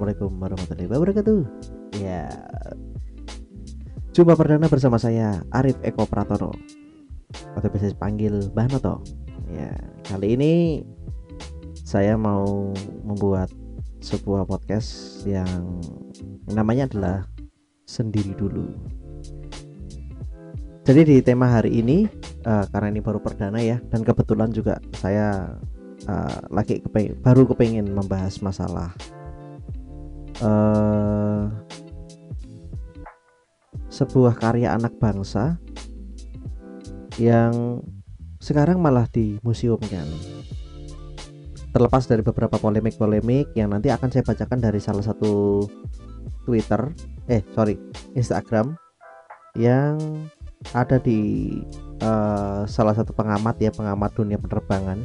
Assalamualaikum warahmatullahi wabarakatuh. Ya, jumpa perdana bersama saya Arif Eko Pratono atau biasa dipanggil Banoto. Ya, kali ini saya mau membuat sebuah podcast yang namanya adalah sendiri dulu. Jadi di tema hari ini uh, karena ini baru perdana ya dan kebetulan juga saya uh, lagi kepeng baru kepengen membahas masalah uh, sebuah karya anak bangsa yang sekarang malah dimuseumkan terlepas dari beberapa polemik-polemik yang nanti akan saya bacakan dari salah satu Twitter eh sorry Instagram yang ada di uh, salah satu pengamat ya pengamat dunia penerbangan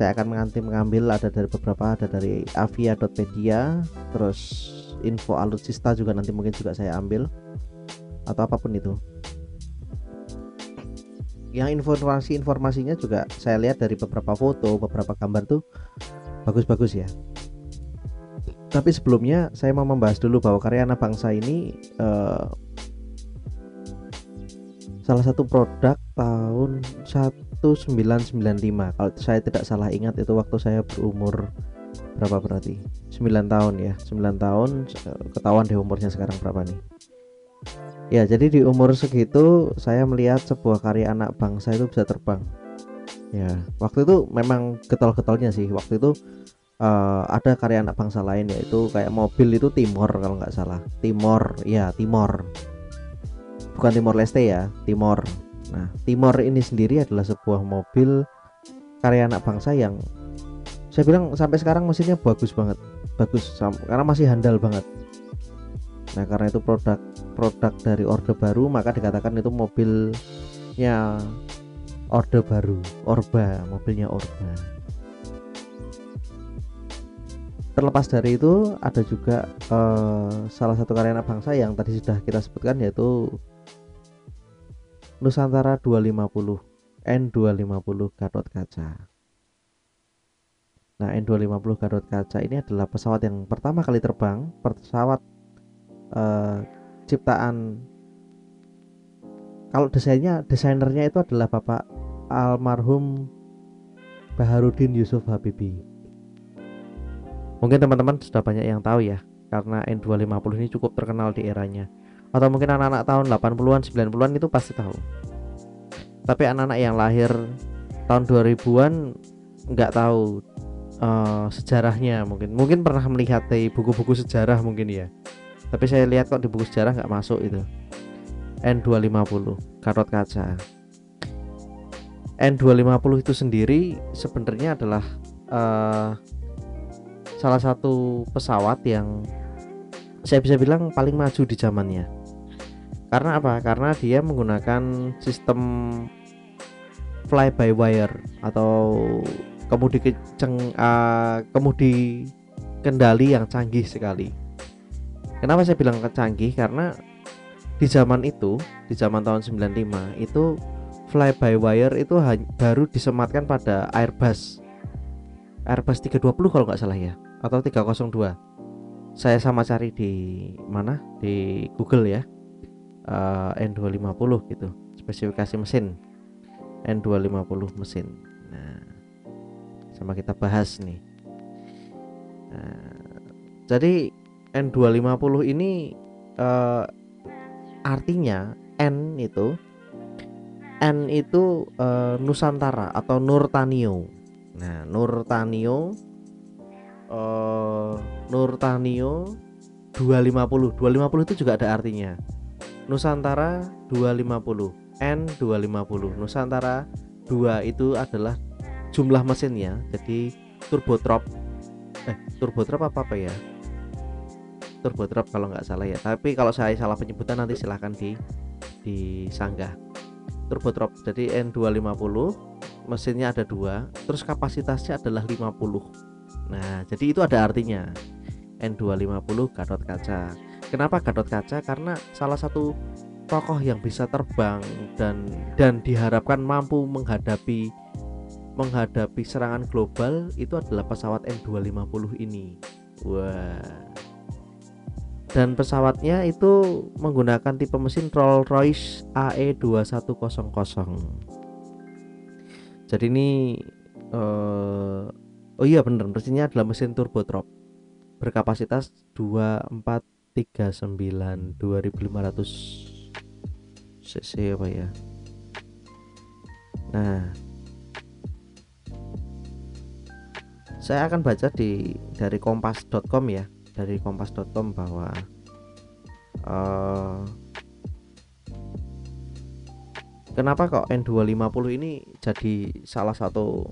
saya akan menganti mengambil ada dari beberapa ada dari avia.pedia terus info alutsista juga nanti mungkin juga saya ambil atau apa pun itu. Yang informasi informasinya juga saya lihat dari beberapa foto beberapa gambar tuh bagus-bagus ya. Tapi sebelumnya saya mau membahas dulu bahwa karya anak bangsa ini uh, salah satu produk tahun 1995 kalau saya tidak salah ingat itu waktu saya berumur berapa berarti? 9 tahun ya 9 tahun ketahuan deh umurnya sekarang berapa nih. Ya jadi di umur segitu saya melihat sebuah karya anak bangsa itu bisa terbang. Ya waktu itu memang getol-getolnya sih. Waktu itu uh, ada karya anak bangsa lain yaitu kayak mobil itu Timor kalau nggak salah. Timor ya Timor. Bukan Timor Leste ya Timor nah Timor ini sendiri adalah sebuah mobil karya anak bangsa yang saya bilang sampai sekarang mesinnya bagus banget. Bagus karena masih handal banget. Nah karena itu produk produk dari orde baru maka dikatakan itu mobilnya orde baru orba mobilnya orba. Terlepas dari itu ada juga uh, salah satu karya anak bangsa yang tadi sudah kita sebutkan yaitu Nusantara 250 N250 Gatot Kaca. Nah, N250 Gatot Kaca ini adalah pesawat yang pertama kali terbang, pesawat uh, ciptaan kalau desainnya desainernya itu adalah Bapak almarhum Baharudin Yusuf Habibi. Mungkin teman-teman sudah banyak yang tahu ya, karena N250 ini cukup terkenal di eranya atau mungkin anak-anak tahun 80-an 90-an itu pasti tahu. Tapi anak-anak yang lahir tahun 2000-an nggak tahu uh, sejarahnya mungkin. Mungkin pernah melihat di buku-buku sejarah mungkin ya. Tapi saya lihat kok di buku sejarah nggak masuk itu. N250 karot kaca. N250 itu sendiri sebenarnya adalah uh, salah satu pesawat yang saya bisa bilang paling maju di zamannya karena apa? Karena dia menggunakan sistem fly by wire atau kemudi keceng uh, kemudi kendali yang canggih sekali. Kenapa saya bilang canggih? Karena di zaman itu, di zaman tahun 95 itu fly by wire itu baru disematkan pada Airbus. Airbus 320 kalau nggak salah ya, atau 302. Saya sama cari di mana? Di Google ya uh, N250 gitu spesifikasi mesin N250 mesin nah sama kita bahas nih nah, jadi N250 ini uh, artinya N itu N itu uh, Nusantara atau Nurtanio. Nah, Nurtanio uh, Nurtanio 250. 250 itu juga ada artinya. Nusantara 250 N250 Nusantara 2 itu adalah jumlah mesinnya jadi turbotrop. Eh turbotrop apa apa ya? Turbotrop kalau nggak salah ya. Tapi kalau saya salah penyebutan nanti silahkan di disanggah. Turbotrop jadi N250 mesinnya ada dua terus kapasitasnya adalah 50 nah jadi itu ada artinya. N250 Gatot Kaca Kenapa Gatot Kaca? Karena salah satu tokoh yang bisa terbang dan dan diharapkan mampu menghadapi menghadapi serangan global itu adalah pesawat N250 ini. Wah. Dan pesawatnya itu menggunakan tipe mesin Rolls-Royce AE2100. Jadi ini uh, oh iya bener mesinnya adalah mesin turboprop berkapasitas 2439 2500 cc apa ya? Nah saya akan baca di dari kompas.com ya dari kompas.com bahwa uh, kenapa kok N250 ini jadi salah satu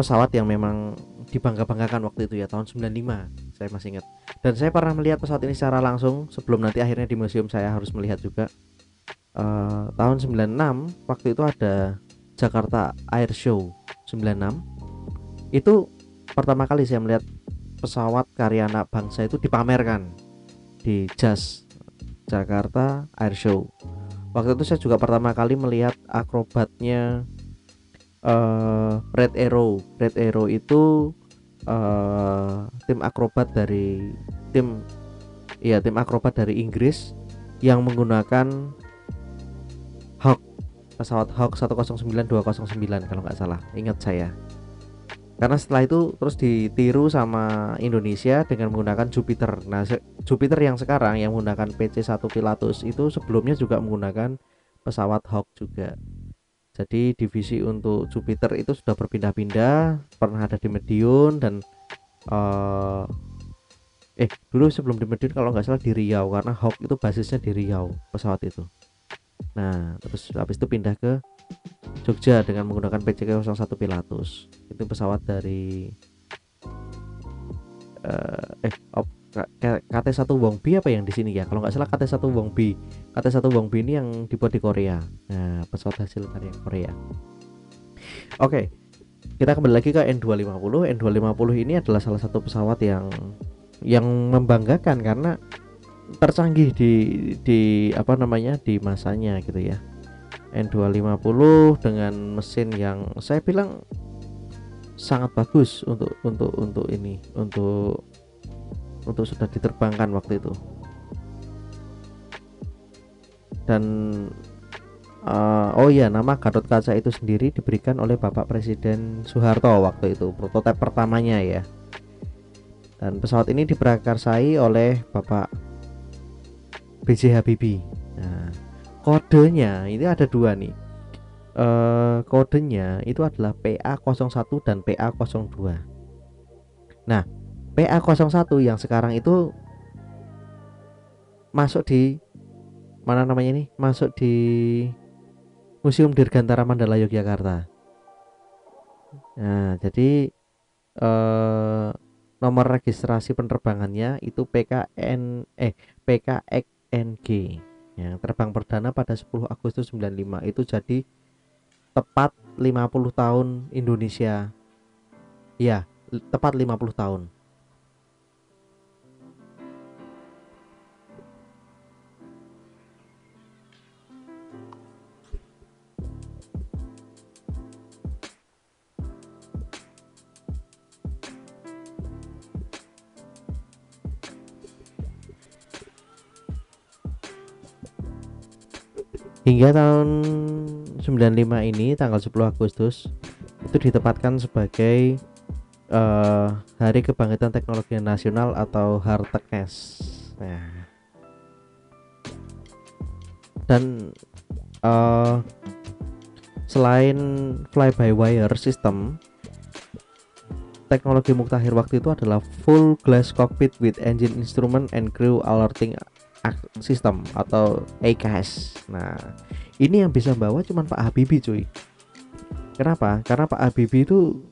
pesawat yang memang dibangga-banggakan waktu itu ya tahun 95 saya masih ingat. Dan saya pernah melihat pesawat ini secara langsung sebelum nanti akhirnya di museum saya harus melihat juga. Uh, tahun 96 waktu itu ada Jakarta Air Show 96 itu pertama kali saya melihat pesawat karya anak bangsa itu dipamerkan di JAS Jakarta Air Show. Waktu itu saya juga pertama kali melihat akrobatnya uh, Red Arrow. Red Arrow itu uh, tim akrobat dari tim ya tim akrobat dari Inggris yang menggunakan Hawk pesawat Hawk 109209 kalau nggak salah. Ingat saya. Karena setelah itu terus ditiru sama Indonesia dengan menggunakan Jupiter. Nah Jupiter yang sekarang yang menggunakan PC1 Pilatus itu sebelumnya juga menggunakan pesawat Hawk juga jadi divisi untuk Jupiter itu sudah berpindah-pindah pernah ada di Medion dan uh, eh dulu sebelum di Medion kalau nggak salah di Riau karena Hawk itu basisnya di Riau pesawat itu. Nah terus habis itu pindah ke Jogja dengan menggunakan PCK-01 Pilatus. Itu pesawat dari uh, eh op, KT1 Wong B apa yang di sini ya? Kalau nggak salah KT1 Wong B KT1 Wong B ini yang dibuat di Korea. Nah pesawat hasil karya Korea. Oke kita kembali lagi ke N250 N250 ini adalah salah satu pesawat yang yang membanggakan karena tercanggih di di apa namanya di masanya gitu ya. N250 dengan mesin yang saya bilang sangat bagus untuk untuk untuk ini untuk untuk sudah diterbangkan waktu itu. Dan uh, oh iya nama Gatot Kaca itu sendiri diberikan oleh Bapak Presiden Soeharto waktu itu prototipe pertamanya ya. Dan pesawat ini diprakarsai oleh Bapak BJ Habibie. Nah kodenya ini ada dua nih. Uh, kodenya itu adalah PA01 dan PA02 nah PA01 yang sekarang itu masuk di mana namanya ini? Masuk di Museum Dirgantara Mandala Yogyakarta. Nah jadi eh, nomor registrasi penerbangannya itu PKN eh PKXNG yang terbang perdana pada 10 Agustus 95 itu jadi tepat 50 tahun Indonesia. Ya tepat 50 tahun Hingga tahun 95 ini tanggal 10 Agustus itu ditempatkan sebagai uh, Hari Kebangkitan Teknologi Nasional atau Hartekes. Nah. Dan uh, selain fly by wire system teknologi Muktahir waktu itu adalah full glass cockpit with engine instrument and crew alerting sistem atau AKS. Nah, ini yang bisa bawa cuman Pak Habibie cuy. Kenapa? Karena Pak Habibie itu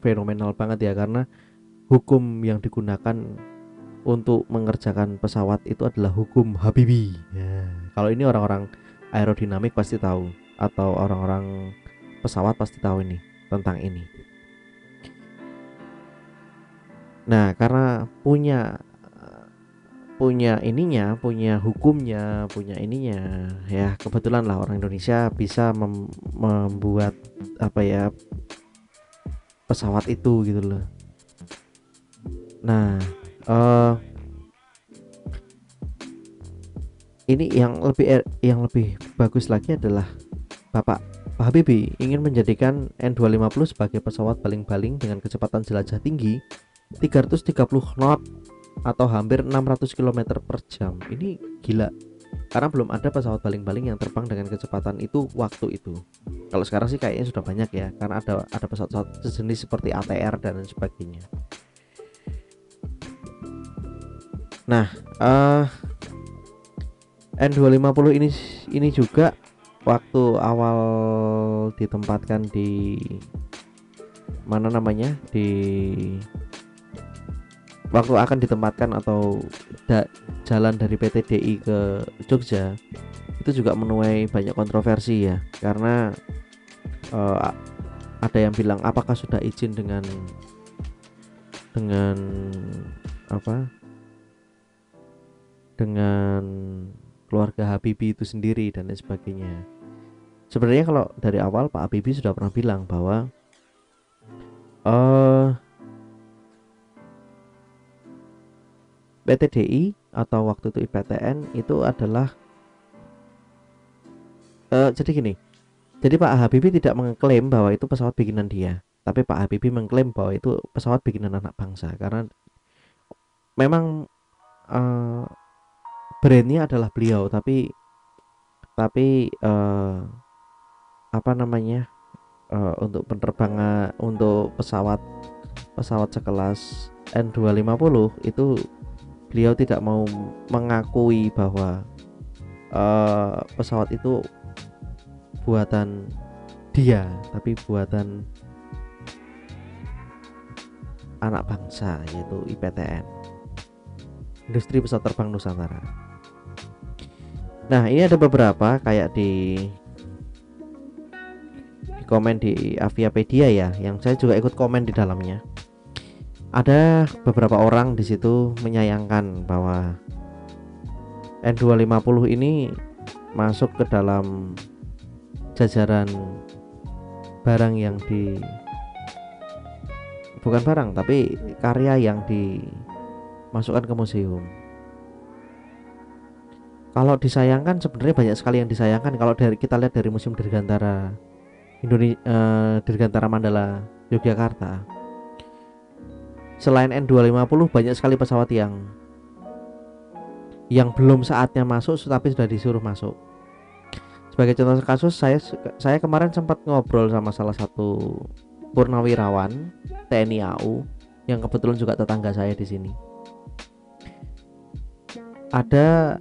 fenomenal banget ya karena hukum yang digunakan untuk mengerjakan pesawat itu adalah hukum Habibie. Ya. Kalau ini orang-orang aerodinamik pasti tahu atau orang-orang pesawat pasti tahu ini tentang ini. Nah, karena punya punya ininya, punya hukumnya, punya ininya. Ya, kebetulan lah orang Indonesia bisa mem membuat apa ya pesawat itu gitu loh. Nah, uh, ini yang lebih er, yang lebih bagus lagi adalah Bapak Pak Habibie ingin menjadikan N250 sebagai pesawat baling-baling dengan kecepatan jelajah tinggi 330 knot atau hampir 600 km per jam. Ini gila karena belum ada pesawat baling-baling yang terbang dengan kecepatan itu waktu itu. Kalau sekarang sih kayaknya sudah banyak ya karena ada ada pesawat-pesawat sejenis seperti ATR dan sebagainya. Nah uh, eh, N250 ini ini juga waktu awal ditempatkan di mana namanya? Di waktu akan ditempatkan atau da, jalan dari PT DI ke Jogja itu juga menuai banyak kontroversi ya. Karena uh, ada yang bilang apakah sudah izin dengan dengan apa? dengan keluarga Habibie itu sendiri dan lain sebagainya. Sebenarnya kalau dari awal Pak Habibie sudah pernah bilang bahwa uh, PTDI atau waktu itu IPTN itu adalah uh, jadi gini. Jadi Pak Habibie tidak mengklaim bahwa itu pesawat bikinan dia. Tapi Pak Habibie mengklaim bahwa itu pesawat bikinan anak bangsa. Karena memang uh, brandnya adalah beliau. Tapi tapi uh, apa namanya uh, untuk penerbangan untuk pesawat pesawat sekelas N250 itu beliau tidak mau mengakui bahwa uh, pesawat itu buatan dia tapi buatan anak bangsa yaitu IPTN Industri Pesawat Terbang Nusantara. Nah ini ada beberapa kayak di, di komen di Aviapedia ya yang saya juga ikut komen di dalamnya ada beberapa orang di situ menyayangkan bahwa N250 ini masuk ke dalam jajaran barang yang di bukan barang tapi karya yang dimasukkan ke museum. Kalau disayangkan sebenarnya banyak sekali yang disayangkan kalau dari kita lihat dari Museum Dirgantara Indonesia eh, Dirgantara Mandala Yogyakarta selain N250 banyak sekali pesawat yang yang belum saatnya masuk tapi sudah disuruh masuk. Sebagai contoh kasus saya saya kemarin sempat ngobrol sama salah satu purnawirawan TNI AU yang kebetulan juga tetangga saya di sini. Ada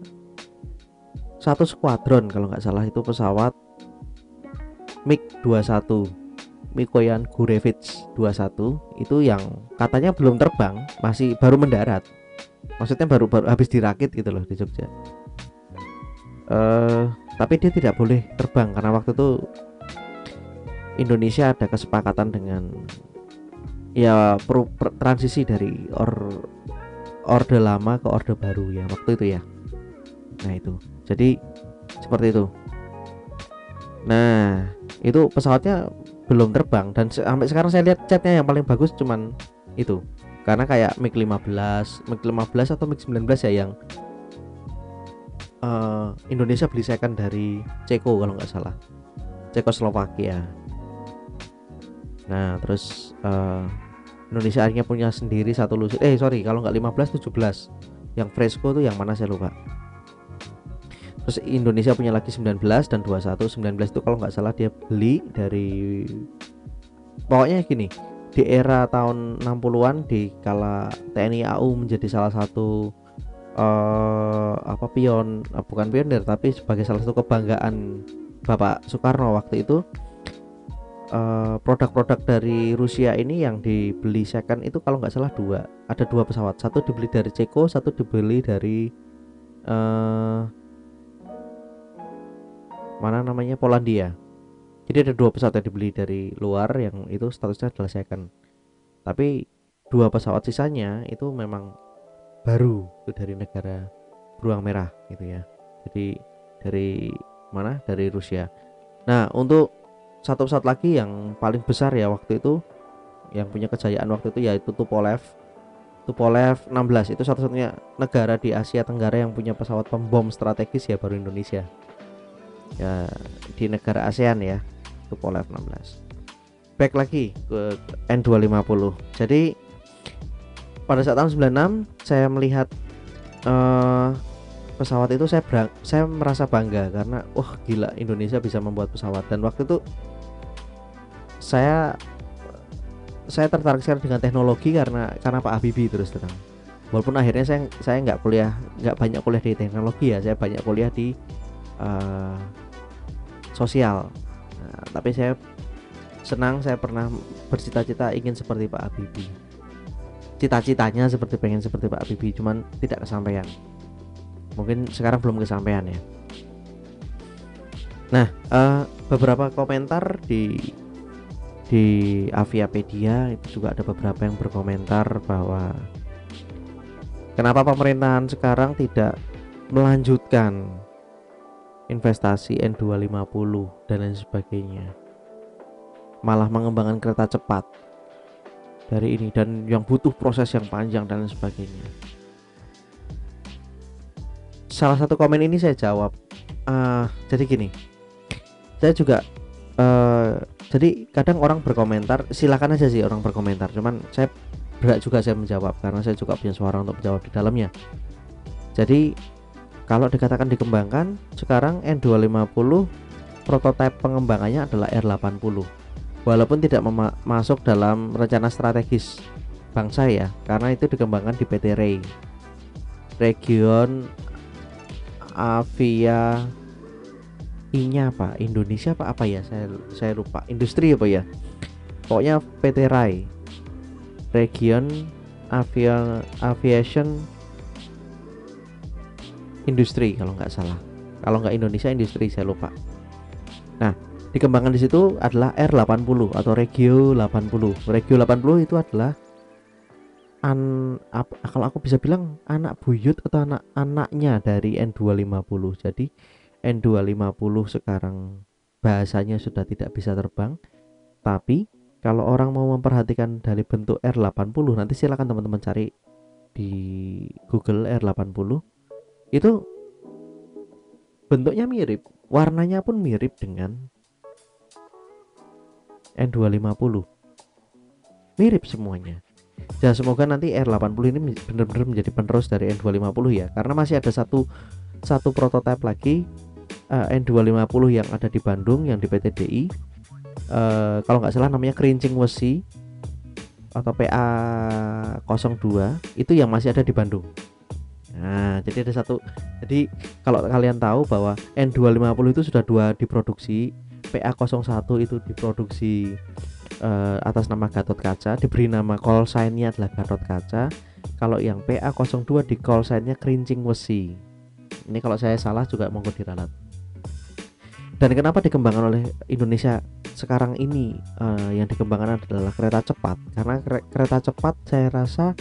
satu skuadron kalau nggak salah itu pesawat MiG 21 Mikoyan Gurevich 21 itu yang katanya belum terbang, masih baru mendarat. Maksudnya baru baru habis dirakit gitu loh di Jogja. Uh, tapi dia tidak boleh terbang karena waktu itu Indonesia ada kesepakatan dengan ya per, per, transisi dari or orde lama ke orde baru ya waktu itu ya. Nah itu. Jadi seperti itu. Nah, itu pesawatnya belum terbang. Dan sampai sekarang saya lihat catnya yang paling bagus cuman itu. Karena kayak MiG 15 MiG 15 atau MiG 19 ya yang uh, Indonesia beli second dari Ceko kalau nggak salah. Cekoslovakia. Nah terus uh, Indonesia akhirnya punya sendiri satu lusin eh sorry kalau nggak 15 17 yang Fresco tuh yang mana saya lupa terus Indonesia punya lagi 19 dan 21 19 itu kalau nggak salah dia beli dari pokoknya gini di era tahun 60-an di kala TNI AU menjadi salah satu uh, apa pion uh, bukan pionir tapi sebagai salah satu kebanggaan Bapak Soekarno waktu itu produk produk-produk dari Rusia ini yang dibeli second itu kalau nggak salah dua ada dua pesawat. Satu dibeli dari Ceko satu dibeli dari uh, mana namanya? Polandia. Jadi ada dua pesawat yang dibeli dari luar yang itu statusnya adalah second. Tapi dua pesawat sisanya itu memang baru itu dari negara beruang merah gitu ya. Jadi dari mana? Dari Rusia. Nah untuk satu pesawat lagi yang paling besar ya waktu itu yang punya kejayaan waktu itu yaitu Tupolev. Tupolev 16 itu satu-satunya negara di Asia Tenggara yang punya pesawat pembom strategis ya baru Indonesia ya di negara ASEAN ya Tupolev 16 back lagi ke N250 jadi pada saat tahun 96 saya melihat uh, pesawat itu saya berang, saya merasa bangga karena wah oh, gila Indonesia bisa membuat pesawat. Dan waktu itu saya saya tertarik sekali dengan teknologi karena karena Pak Habibie terus terang. Walaupun akhirnya saya saya nggak kuliah nggak banyak kuliah di teknologi ya saya banyak kuliah di uh, sosial. Nah, tapi saya senang saya pernah bercita-cita ingin seperti Pak Habibie. Cita-citanya seperti pengen seperti Pak Habibie cuman tidak kesampaian. Mungkin sekarang belum kesampaian ya. Nah uh, beberapa komentar di di Aviapedia itu juga ada beberapa yang berkomentar bahwa kenapa pemerintahan sekarang tidak melanjutkan investasi N250 dan lain sebagainya. Malah mengembangkan kereta cepat dari ini dan yang butuh proses yang panjang dan lain sebagainya. Salah satu komen ini saya jawab uh, jadi gini saya juga uh, jadi kadang orang berkomentar silakan aja sih orang berkomentar cuman saya berat juga saya menjawab karena saya juga punya suara untuk menjawab di dalamnya. Jadi kalau dikatakan dikembangkan sekarang N250 prototipe pengembangannya adalah R80 walaupun tidak masuk dalam rencana strategis bangsa ya karena itu dikembangkan di PT Ray Region Avia I-nya apa? Indonesia apa apa ya? Saya saya lupa. Industri apa ya? Pokoknya PT Rai Region Avia Aviation Industri kalau nggak salah. Kalau nggak Indonesia industri saya lupa. Nah dikembangkan di situ adalah R80 atau Regio 80 Regio 80 itu adalah an ap, kalau aku bisa bilang anak buyut atau anak anaknya dari N250 jadi N250 sekarang bahasanya sudah tidak bisa terbang. Tapi kalau orang mau memperhatikan dari bentuk R80 nanti silakan teman-teman cari di Google R80 itu bentuknya mirip warnanya pun mirip dengan N250 mirip semuanya. Dan semoga nanti R80 ini benar-benar menjadi penerus dari N250 ya karena masih ada satu satu prototipe lagi uh, N250 yang ada di Bandung yang di PT DI uh, kalau nggak salah namanya kerincing wesi atau PA02 itu yang masih ada di Bandung Nah, jadi ada satu. Jadi kalau kalian tahu bahwa N250 itu sudah dua diproduksi, PA01 itu diproduksi uh, atas nama Gatot Kaca diberi nama call sign-nya adalah Gatot Kaca. Kalau yang PA02 di call sign-nya Kerincing Wesi. Ini kalau saya salah juga monggo diralat. Dan kenapa dikembangkan oleh Indonesia sekarang ini? Uh, yang dikembangkan adalah kereta cepat. Karena kereta cepat saya rasa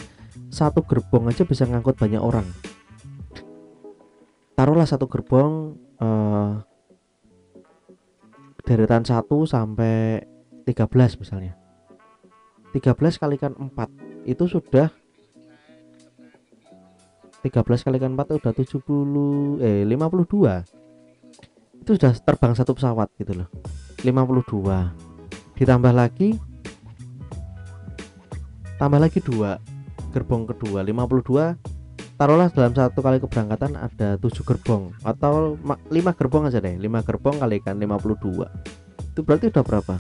satu gerbong aja bisa ngangkut banyak orang taruhlah satu gerbong uh, deretan 1 sampai 13 misalnya. 13 kalikan 4 itu sudah 13 kalikan 4 udah 70 eh 52 itu sudah terbang satu pesawat gitu loh 52 ditambah lagi tambah lagi dua gerbong kedua 52 taruhlah dalam satu kali keberangkatan ada tujuh gerbong atau lima gerbong aja deh. 5 gerbong kalikan 52 itu berarti udah berapa?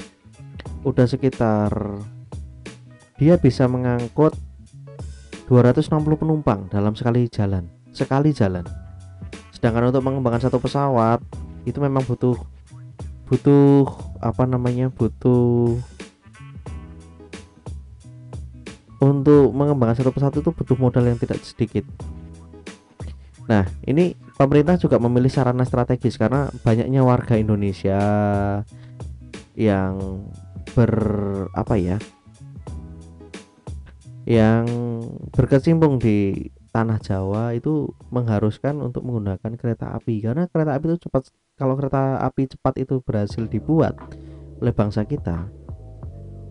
Udah sekitar dia bisa mengangkut 260 penumpang dalam sekali jalan. Sekali jalan. Sedangkan untuk mengembangkan satu pesawat itu memang butuh butuh apa namanya butuh untuk mengembangkan satu pesawat itu butuh modal yang tidak sedikit. Nah ini pemerintah juga memilih sarana strategis karena banyaknya warga Indonesia yang ber apa ya yang berkecimpung di tanah Jawa itu mengharuskan untuk menggunakan kereta api. Karena kereta api itu cepat kalau kereta api cepat itu berhasil dibuat oleh bangsa kita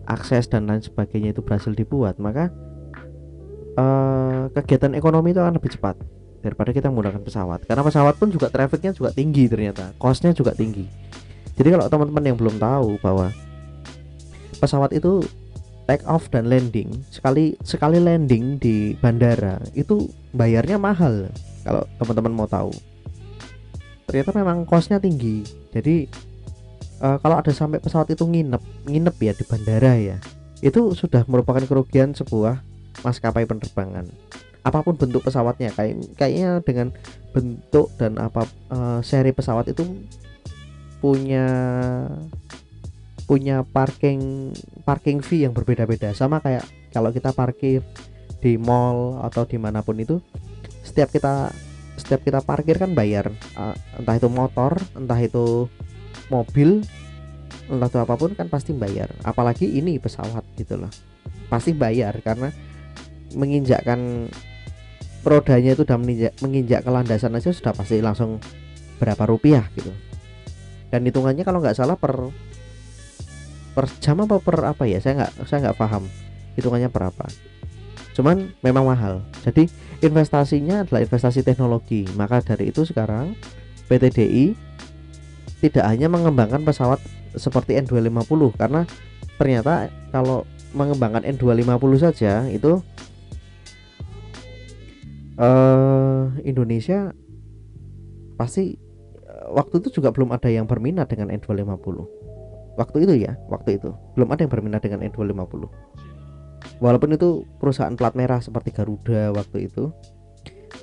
akses dan lain sebagainya itu berhasil dibuat maka uh, kegiatan ekonomi itu akan lebih cepat daripada kita menggunakan pesawat. Karena pesawat pun juga trafficnya juga tinggi ternyata costnya juga tinggi. Jadi kalau teman-teman yang belum tahu bahwa pesawat itu take off dan landing sekali sekali landing di bandara itu bayarnya mahal kalau teman-teman mau tahu. Ternyata memang costnya tinggi. Jadi uh, kalau ada sampai pesawat itu nginep nginep ya di bandara ya itu sudah merupakan kerugian sebuah maskapai penerbangan. Apa pun bentuk pesawatnya kayak kayaknya dengan bentuk dan apa uh, seri pesawat itu punya punya parking parking fee yang berbeda-beda. Sama kayak kalau kita parkir di mall atau di mana pun itu setiap kita setiap kita parkir kan bayar uh, entah itu motor entah itu mobil entah itu apa pun kan pasti bayar. Apalagi ini pesawat gitu loh. Pasti bayar karena menginjakkan rodanya itu sudah menginjak, menginjak ke landasan aja sudah pasti langsung berapa rupiah gitu. Dan hitungannya kalau nggak salah per per jam apa per apa ya? Saya nggak saya nggak paham hitungannya berapa cuman memang mahal. Jadi investasinya adalah investasi teknologi. Maka dari itu sekarang PT DI tidak hanya mengembangkan pesawat seperti N250 karena ternyata kalau mengembangkan N250 saja itu uh, Indonesia pasti uh, waktu itu juga belum ada yang berminat dengan N250 waktu itu ya waktu itu. Belum ada yang berminat dengan N250 walaupun itu perusahaan plat merah seperti Garuda waktu itu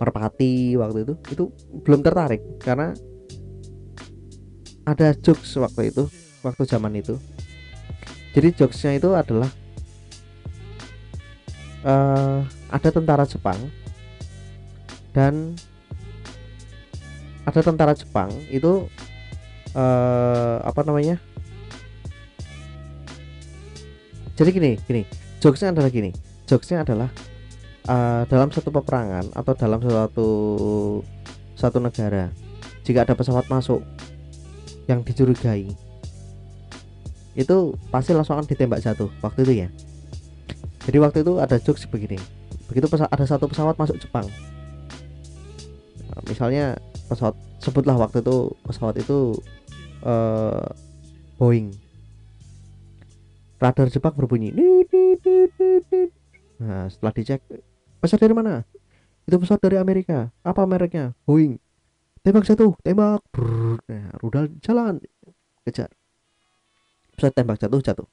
Merpati waktu itu itu belum tertarik. Karena ada jokes waktu itu waktu zaman itu. Jadi jokesnya itu adalah uh, ada tentara Jepang dan ada tentara Jepang itu uh, apa namanya? Jadi gini gini jokesnya adalah gini jokesnya adalah uh, dalam satu peperangan atau dalam suatu satu negara jika ada pesawat masuk yang dicurigai. Itu pasti langsung akan ditembak jatuh waktu itu ya. Jadi waktu itu ada jokes begini. Begitu ada satu pesawat masuk Jepang. Misalnya pesawat sebutlah waktu itu pesawat itu uh, Boeing. Radar Jepang berbunyi nah setelah dicek pesawat dari mana? Itu pesawat dari Amerika. Apa mereknya? Boeing tembak jatuh tembak. Brrr. nah rudal jalan. Kejar. Pesawat tembak jatuh jatuh.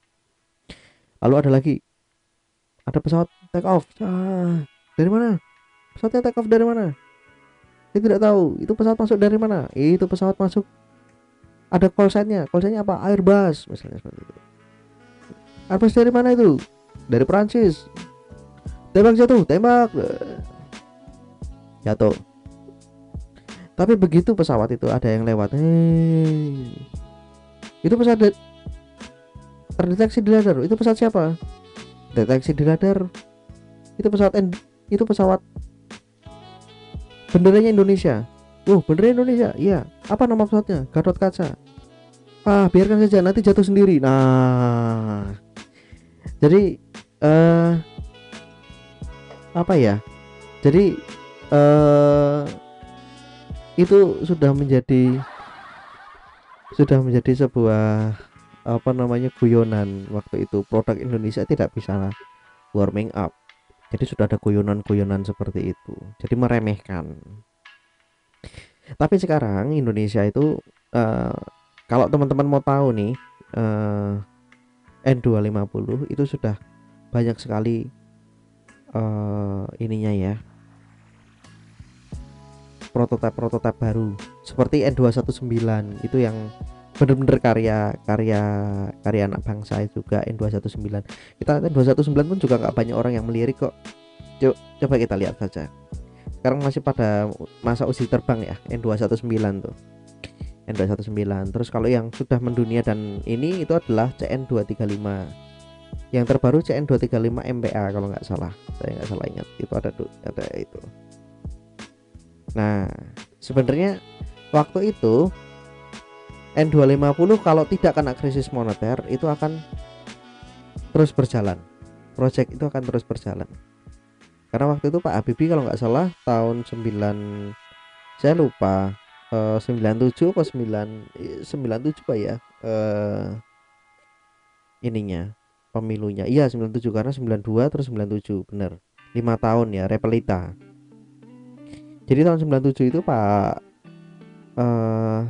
Lalu ada lagi. Ada pesawat take off. Ah, dari mana? Pesawatnya take off dari mana? Saya tidak tahu. Itu pesawat masuk dari mana? Itu pesawat masuk. Ada call sign-nya. Call sign-nya apa? Airbus misalnya seperti itu. Airbus dari mana itu? Dari Prancis. Tembak jatuh, tembak. Jatuh. Tapi begitu pesawat itu ada yang lewat, hei, itu pesawat terdeteksi di radar. Itu pesawat siapa? Deteksi di radar. Itu pesawat itu pesawat benderanya Indonesia. Oh, bendera Indonesia. Iya. Apa nama pesawatnya? Gatot Kaca. Ah, biarkan saja nanti jatuh sendiri. Nah, jadi uh, apa ya jadi uh, itu sudah menjadi sudah menjadi sebuah apa namanya guyonan waktu itu. Produk Indonesia tidak bisa warming up. Jadi sudah ada guyonan-guyonan seperti itu. Jadi meremehkan. Tapi sekarang Indonesia itu uh, kalau teman-teman mau tahu nih uh, N250 itu sudah banyak sekali uh, ininya ya prototipe-prototipe baru. Seperti N219 itu yang bener-bener karya karya karya anak bangsa juga N219 kita N219 pun juga nggak banyak orang yang melirik kok. Coba kita lihat saja. Sekarang masih pada masa uji terbang ya N219 tuh. N219 terus kalau yang sudah mendunia dan ini itu adalah CN235 yang terbaru CN235 MPA kalau nggak salah. Saya nggak salah ingat. Itu ada ada itu Nah, sebenarnya waktu itu N250 kalau tidak kena krisis moneter itu akan terus berjalan. Project itu akan terus berjalan. Karena waktu itu Pak Habibie kalau nggak salah tahun 9 saya lupa eh, 97 atau 9 97 Pak ya. Eh ininya pemilunya. Iya 97 karena 92 terus 97 bener 5 tahun ya Repelita. Jadi tahun 97 itu Pak eh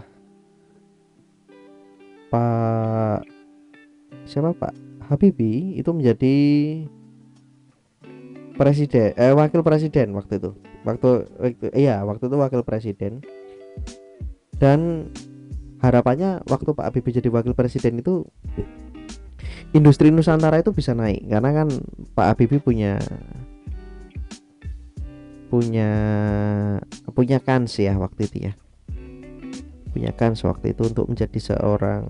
Pak siapa Pak? Habibie itu menjadi presiden eh wakil presiden waktu itu. Waktu, waktu iya waktu itu wakil presiden. Dan harapannya waktu Pak Habibie jadi wakil presiden itu industri Nusantara itu bisa naik. Karena kan Pak Habibie punya punya punya kans ya waktu itu ya. Punya kans waktu itu untuk menjadi seorang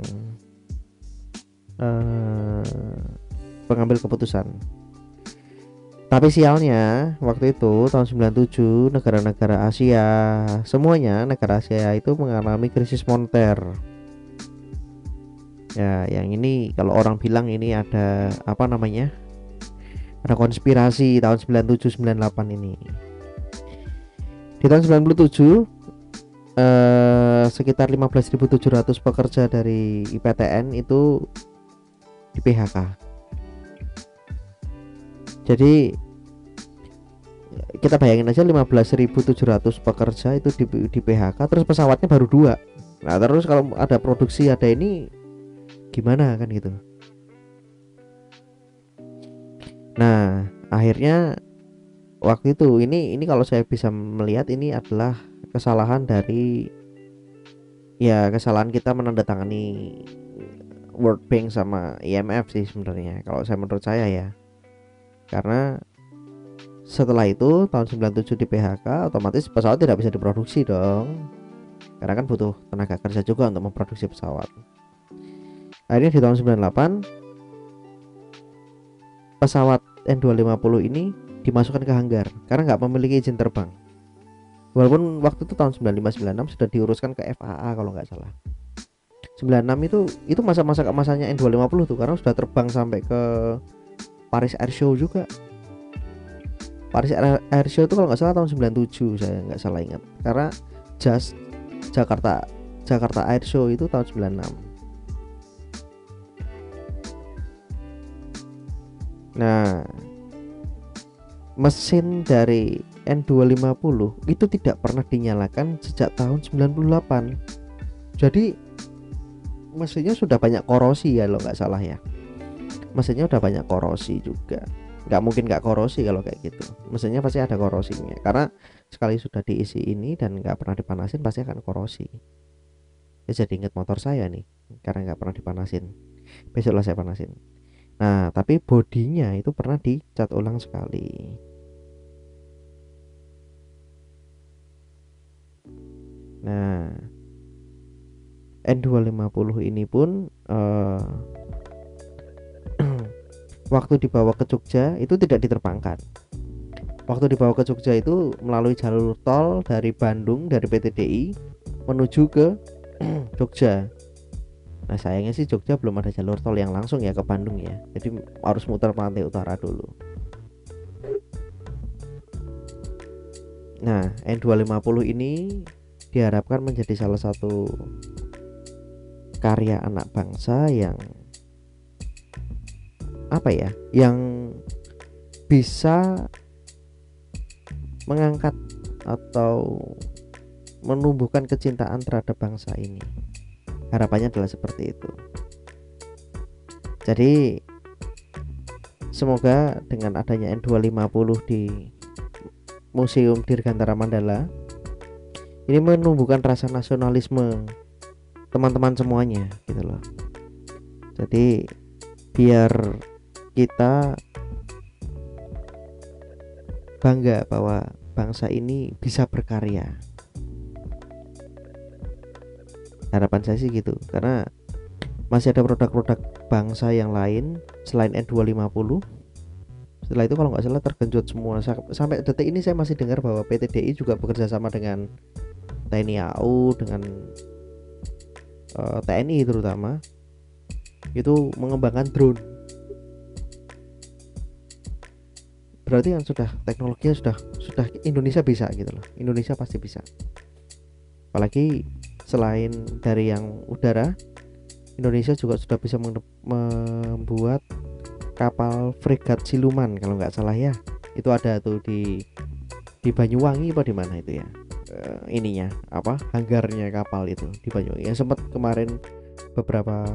uh, pengambil keputusan. Tapi sialnya waktu itu tahun 97 negara-negara Asia semuanya negara Asia itu mengalami krisis moneter. Ya yang ini kalau orang bilang ini ada apa namanya ada konspirasi tahun 97 98 ini di tahun 97 eh, sekitar 15.700 pekerja dari IPTN itu di PHK. Jadi kita bayangin aja 15.700 pekerja itu di, di PHK terus pesawatnya baru dua. Nah terus kalau ada produksi ada ini gimana kan gitu. Nah akhirnya waktu itu ini ini kalau saya bisa melihat ini adalah kesalahan dari ya kesalahan kita menandatangani World Bank sama IMF sih sebenarnya kalau saya menurut saya ya. Karena setelah itu tahun 97 di PHK otomatis pesawat tidak bisa diproduksi dong. Karena kan butuh tenaga kerja juga untuk memproduksi pesawat. Akhirnya di tahun 98 pesawat N250 ini dimasukkan ke hanggar karena nggak memiliki izin terbang. Walaupun waktu itu tahun 9596 sudah diuruskan ke FAA kalau nggak salah. 96 itu itu masa-masa masanya N250 tuh karena sudah terbang sampai ke Paris Air Show juga. Paris Air Show itu kalau nggak salah tahun 97 saya nggak salah ingat. Karena Just Jakarta Jakarta Air Show itu tahun 96. Nah, mesin dari N250 itu tidak pernah dinyalakan sejak tahun 98 jadi mesinnya sudah banyak korosi ya lo nggak salah ya. Mesinnya udah banyak korosi juga. Nggak mungkin nggak korosi kalau kayak gitu. Mesinnya pasti ada korosinya. Karena sekali sudah diisi ini dan nggak pernah dipanasin pasti akan korosi. Ya jadi inget motor saya nih karena nggak pernah dipanasin. Besoklah saya panasin. Nah tapi bodinya itu pernah dicat ulang sekali Nah, N250 ini pun uh, waktu dibawa ke Jogja itu tidak diterbangkan. Waktu dibawa ke Jogja itu melalui jalur tol dari Bandung dari PTDI menuju ke Jogja. Nah sayangnya sih Jogja belum ada jalur tol yang langsung ya ke Bandung ya. Jadi harus muter pantai utara dulu. Nah N250 ini diharapkan menjadi salah satu karya anak bangsa yang apa ya yang bisa mengangkat atau menumbuhkan kecintaan terhadap bangsa ini. Harapannya adalah seperti itu. Jadi semoga dengan adanya N250 di Museum Dirgantara Mandala ini menumbuhkan rasa nasionalisme teman-teman semuanya gitu loh. Jadi biar kita bangga bahwa bangsa ini bisa berkarya. Harapan saya sih gitu karena masih ada produk-produk bangsa yang lain selain N250 setelah itu kalau nggak salah tergenjot semua. Sampai detik ini saya masih dengar bahwa PT DI juga bekerja sama dengan TNI AU dengan uh, eh, TNI terutama. Itu mengembangkan drone. Berarti yang sudah teknologinya sudah sudah Indonesia bisa gitu loh. Indonesia pasti bisa. Apalagi selain dari yang udara Indonesia juga sudah bisa membuat kapal fregat siluman kalau nggak salah ya. Itu ada tuh di di Banyuwangi apa di mana itu ya? Uh, ininya apa hanggarnya kapal itu di Banyuwangi. Yang sempat kemarin beberapa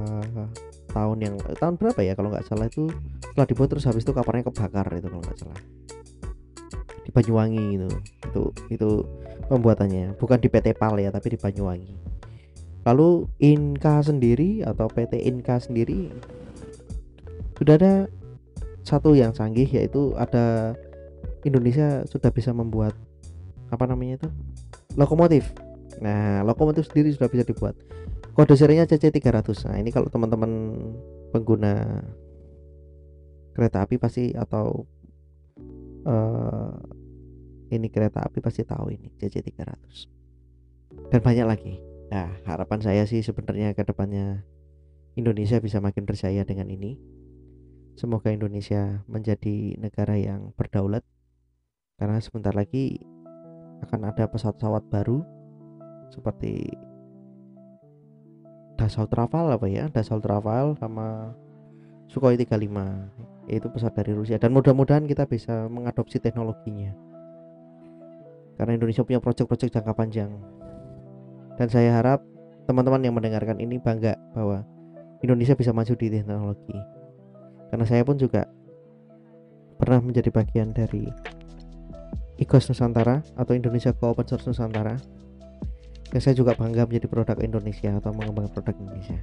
tahun yang eh, tahun berapa ya kalau nggak salah itu setelah dibuat terus habis itu kapalnya kebakar itu kalau nggak salah. Di Banyuwangi itu itu itu pembuatannya. Bukan di PT PAL ya tapi di Banyuwangi. Lalu Inka sendiri atau PT Inka sendiri sudah ada satu yang canggih yaitu ada Indonesia sudah bisa membuat apa namanya itu? Lokomotif. Nah lokomotif sendiri sudah bisa dibuat. Kode serinya CC300 nah ini kalau teman-teman pengguna kereta api pasti atau uh, ini kereta api pasti tahu ini CC300 dan banyak lagi. Nah harapan saya sih sebenarnya ke depannya Indonesia bisa makin percaya dengan ini Semoga Indonesia menjadi negara yang berdaulat. Karena sebentar lagi akan ada pesawat-pesawat baru seperti Dassault Rafale apa ya? Dassault Rafale sama Sukhoi 35 yaitu pesawat dari Rusia. Dan mudah-mudahan kita bisa mengadopsi teknologinya. Karena Indonesia punya proyek-proyek jangka panjang. Dan saya harap teman-teman yang mendengarkan ini bangga bahwa Indonesia bisa maju di teknologi karena saya pun juga pernah menjadi bagian dari ICOS Nusantara atau Indonesia Co-Open Source Nusantara. Dan saya juga bangga menjadi produk Indonesia atau mengembangkan produk Indonesia.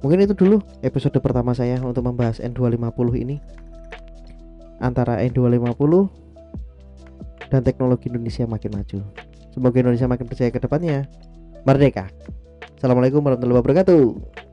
Mungkin itu dulu episode pertama saya untuk membahas N250 ini. Antara N250 dan teknologi Indonesia makin maju. Semoga Indonesia makin percaya ke depannya. Merdeka. Assalamualaikum warahmatullahi wabarakatuh